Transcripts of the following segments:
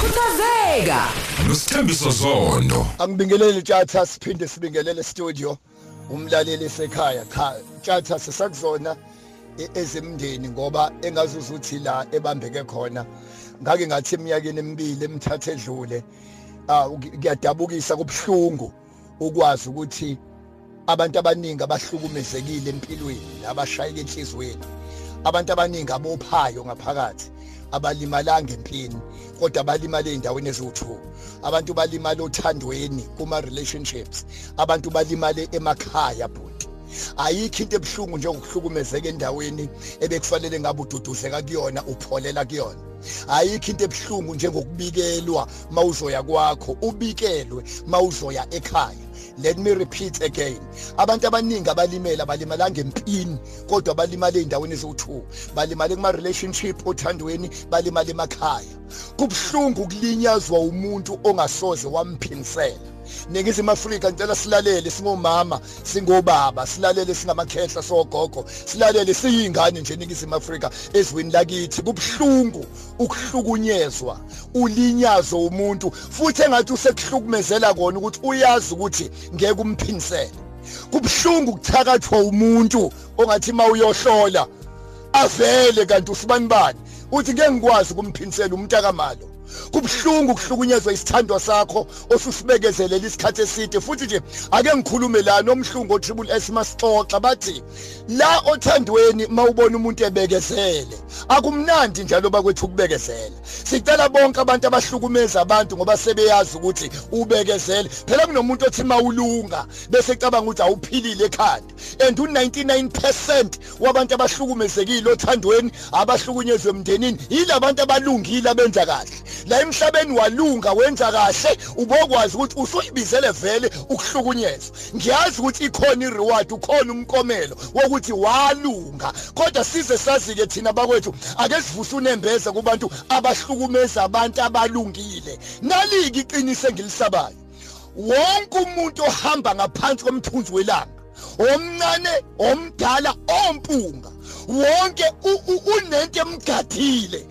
khuthazeka nosithembiso zondo angibingelele tjatha siphinde sibingelele studio. Umlaleli esekhaya cha tjatha sisakuzona e- ezemndeni ngoba engazuza uthi la ebambeke khona. Ngake ngathi eminyakeni emibili emithathu edlule ah kuyadabukisa kubhlungu ukwazi ukuthi abantu abaningi abahlukumezekile empilweni abashayeka enhlizweni. Abantu abaningi abophayo ngaphakathi. Abalimalanga empini kodwa balimala ey'ndaweni eziwu-two. Abantu balimala othandweni kuma-relationships abantu balimale emakhaya bhuti ayikho into ebuhlungu njengokuhlukumezeka endaweni ebekufanele ngabe ududuzeka kuyona upholela kuyona. Ayikho into ebuhlungu njengokubikelwa mawuzoya kwakho ubikelwe mawuzoya ekhaya. Let me repeat again. Abantu abaningi abalimele abalimalanga empini kodwa balimala ey'ndaweni eziwu-two balimale kuma-relationship othandweni balimale emakhaya. Kubhlungu ukulinyazwa umuntu ongasoze wamphinisela ningizimu afrika ngicela silalele singomama singobaba silalele singamakhehla sogogo silalele siyingane nje ningizimu afrika ezweni lakithi. Kubhlungu ukuhlukunyezwa ulinyazo umuntu. Futhi engathi usekuhlukumezela kona ukuthi uyazi ukuthi ngeke umphinisele kubhlungu ukuthakathwa umuntu ongathi mawuyohlola avele kanti usibani bani uthi ngeke ngikwazi ukumphinisela umntakamalo kubhlungu kuhlukunyezwa isithandwa sakho osusibekezelela isikhathi eside. Futhi nje ake ngikhulume la nomhlungu otriple S masixoxa bathi la othandweni mawubona umuntu ebekezele. Akumnandi njalo bakwethu ukubekezela. Sicela bonke abantu abahlukumeza abantu ngoba sebeyazi ukuthi ubekezele. Phela kunomuntu othi mawulunga bese cabanga ukuthi awuphilile ekhanda. And u99% wabantu abahlukumezekile othandweni abahlukunyezwe emndenini yilabantu abalungile abenza kahle. La emhlabeni walunga wenza kahle ubokwazi ukuthi usuyibizele vele ukuhlukunyezwa. Ngiyazi ukuthi ikhona ireward ukhona umkomelo wokuthi walunga. Kodwa size sazi-ke thina bakwethu ake sivuse unembeza kubantu abahlukumeza abantu abalungile. Naliki iqiniso engilisabayo wonke umuntu ohamba ngaphansi komthunzi welanga omncane omdala ompunga wonke unento emgadile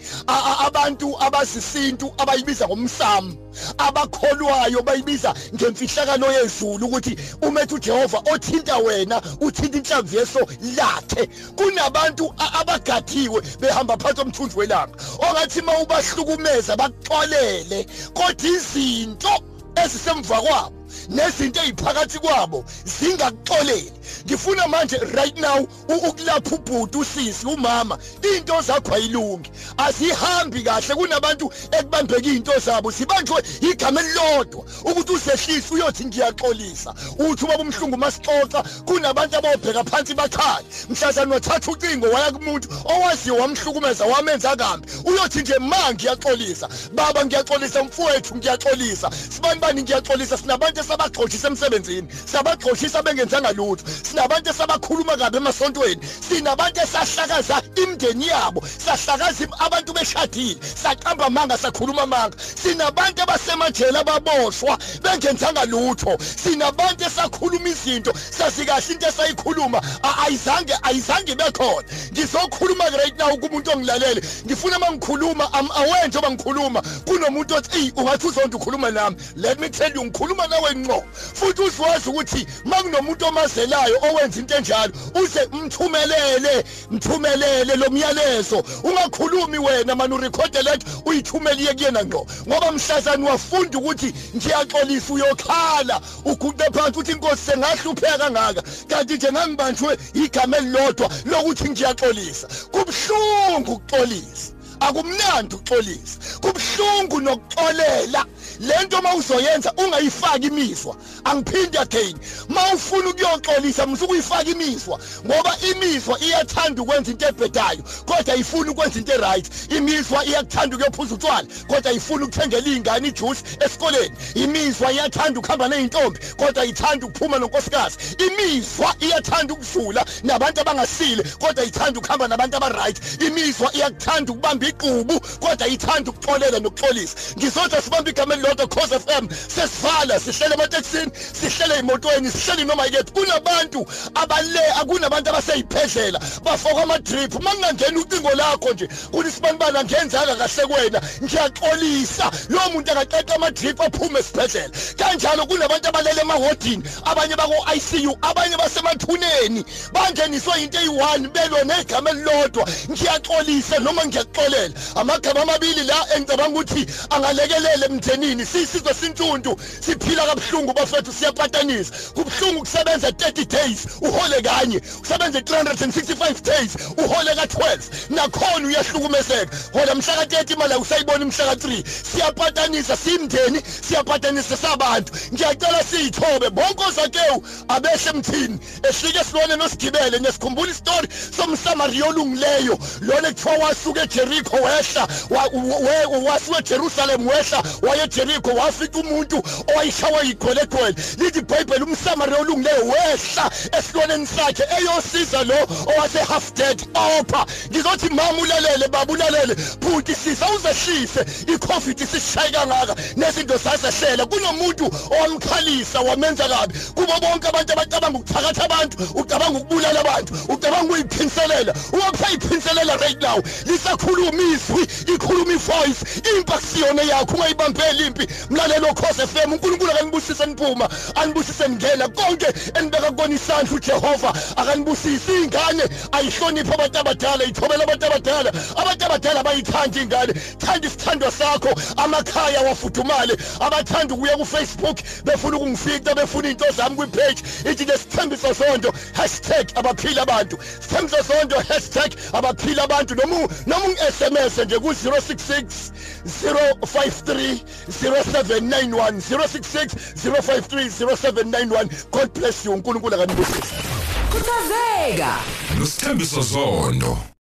abantu abazisintu abayibiza ngomsamo abakholwayo bayibiza ngemfihlakalo yezulu ukuthi umethu uJehova othinta wena uthinta inhlamvu yeso lakhe. Kunabantu abagathiwe behamba phansi omthunzi welanga. Ongathi mawubahlukumeza bakuxolele kodwa izinto ezisemva kwabo nezinto eziphakathi kwabo zingakuxoleli. Ngifuna manje right now ukulapha ubhuti usisi umama. Into zakho ayilungi. Asihambi kahle kunabantu ekubambeka into zabo. Sibanjwe igama elilodwa ukuthi usehlise uyothi ngiyaxolisa. Uthi ubaba umhlungu masixoxa kunabantu abobheka phansi bakhali mhlazana wathatha ucingo waya kumuntu owaziyo wamhlukumeza wamenza kambi uyothi nje ma ngiyaxolisa baba ngiyaxolisa mfowethu ngiyaxolisa sibani bani ngiyaxolisa sinabantu esabagxothisa emsebenzini sabagxothisa bengenzanga lutho. Sinabantu esabakhuluma kabi emasontweni. Sinabantu esahlakaza imndeni yabo. Sahlakaza abantu beshadile. Saqamba amanga sakhuluma amanga. Sinabantu abasemajele ababoshwa bengenzanga lutho. Sinabantu esakhuluma izinto sazi kahle into esayikhuluma. Ayizange ayizange bekhona ngizokhuluma right now kumuntu ongilalele. Ngifuna mangikhuluma awe njengoba ngikhuluma kunomuntu othi ey ungathi uzonto ukhuluma nami. Let me tell you ngikhuluma nawe ngqo. Futhi uzwazi ukuthi makunomuntu omazelayo owenza into enjalo uze mthumelele mthumelele lo myalezo. Ungakhulumi wena manje urekhode lethu uyithumele iye kuyena ngqo. Ngoba mhlazani wafunda ukuthi ngiyaxolisa uyokhala. Uguqe phansi uthi inkosi sengahlupheka kangaka kanti nje ngangibanjwe igama elilodwa lokuthi ngiyaxolisa. Kubhlungu ukuxolisa. Akumnandi uxolisa kubhlungu nokuxolela. Lento mawuzoyenza ungayifaki imizwa. Angiphindi again mawufuna ukuyoxolisa msukuyifaka imizwa ngoba imizwa iyathanda ukwenza into ebhedayo kodwa ayifuni ukwenza into eright. Imizwa iyakuthanda ukuyophuza utshwala kodwa ayifuni ukuthengela iy'ngane ijuice esikoleni. Imizwa iyathanda ukuhamba ney'ntombi kodwa ayithanda ukuphuma nonkosikazi. Imizwa iyathanda ukuzula nabantu abangasile kodwa ayithanda ukuhamba nabantu aba-right. Imizwa iyakuthanda ukubamba iqubu kodwa ayithanda ukuxolela nokuxolisa. Ngizothi sibambe igama elilodwa cause FM sesivala sihlele emateksini sihlele emotweni sihlele noma yikephi. Kunabantu abale akunabantu abaseyiphedlela bafoka ama drip mangangena ucingo lakho nje kuthi sibanibana ngenzaka kahle kwena. Ngiyaxolisa. Lo muntu angaqeqa ama drip aphume esibhedlela. Kanjalo kunabantu abalele emahodini abanye bako ICU abanye basemathuneni. Bangeniswe into eyi1 belwe negama elilodwa. Ngiyaxolisa noma ngiyaxolela. Amagama amabili la engicabanga ukuthi angalekelele emthenini sisizwe sintuntu. Siphila kabuhlungu bafethu siyapatanisa. Kubhlungu kusebenza 30 days uhole kanye. Usebenza 365 days uhole ka12 nakhona uyahlukumezeka. Hola mhla ka30 imali usayibona mhla ka3 siyapatanisa simndeni siyapatanisa sabantu. Ngiyacela siyithobe bonke ozakewu abehle emthini. Ehlike silone nosigibele nesikhumbula istory somsamariya olungileyo lona ekuthiwa wasuka eJericho wehla wasuka eJerusalem wehla waye eJericho wafika umuntu owayishawa igwelegwele lithi iBhayibheli umsamariya olungileyo wehla esiloneni sakhe eyosiza lo owase half dead opha ngizothi mama ulalele baba ulalele bhuti sisa uzehlise. Icovid sisishaye kangaka. Nezinto sasehlela kunomuntu owamkhalisa wamenza kabi. Kubo bonke abantu abacabanga ukuthakatha abantu ucabanga ukubulala abantu ucabanga ukuyiphinselela. Ungakupha right now. Lisakhuluma izwi ikhuluma ivoice. Impi akusiyona yakho ungayibambeli impi mlalelo Khosi FM uNkulunkulu akanibusise niphuma anibusise ngena konke enibeka kona isandla uJehova akanibusise ingane ayihloniphe abantu abadala ithobela abantu abadala. Abantu abadala bayithanda ingane thanda isithandwa sakho. Amakhaya wafudumale abathanda ukuya ku Facebook befuna ukungifica befuna into zami kwi page ithi lesithembiso sonto #abaphila abantu. Sithembiso sonto #abaphila abantu. Noma noma ungi-SMS nje ku 066 053 0791 066 053 0791 God bless you uNkulunkulu akanibusise khuthazeka nosithembiso zondo